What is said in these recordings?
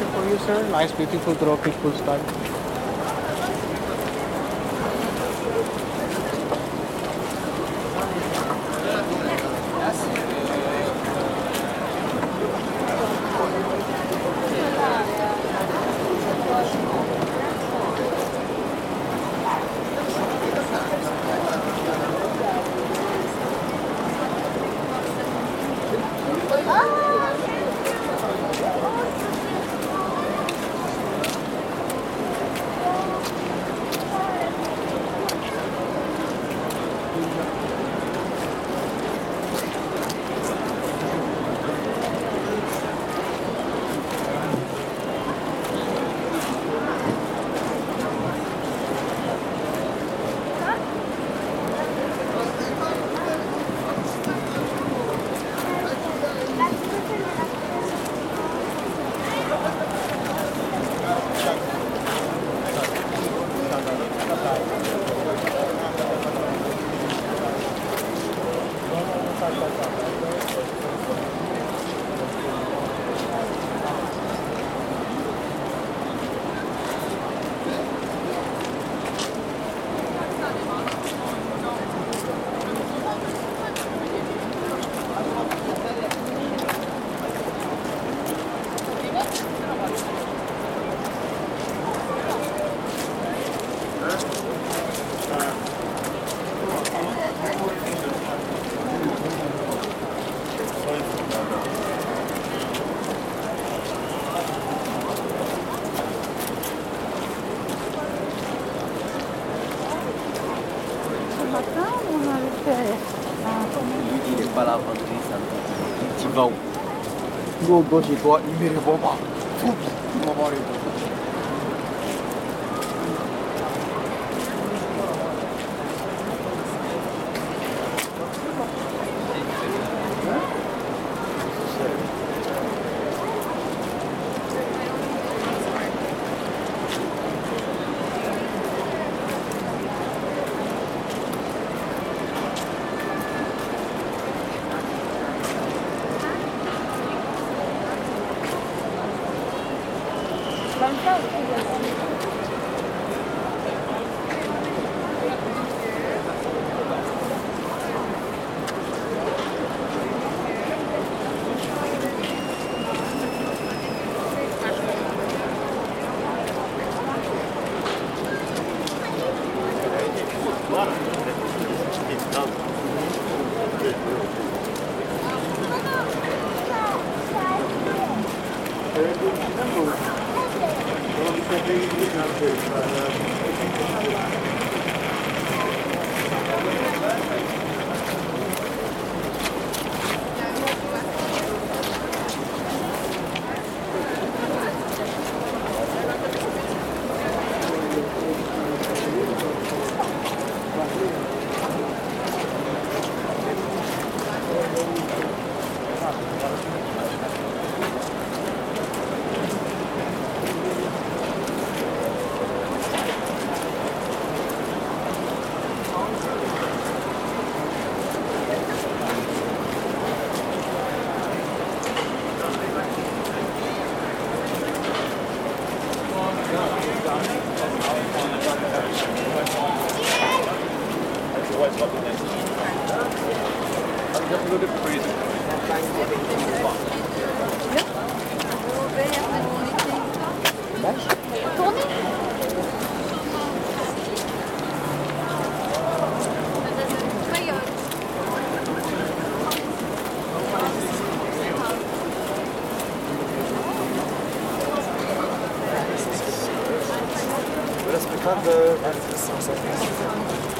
Picture for you, sir. Nice, beautiful throw, peaceful start. macaco, Marcelo. Ele falava de Tibão. Gogo de boa e mereboba. Fubi, mamorito. And tell. 22, 26,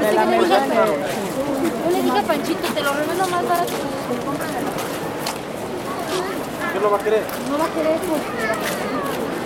Nella le mesa dica, che- no le diga Panchito, te lo revendo más barato. ¿Qué lo va a querer? No va a querer porque...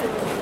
Субтитры.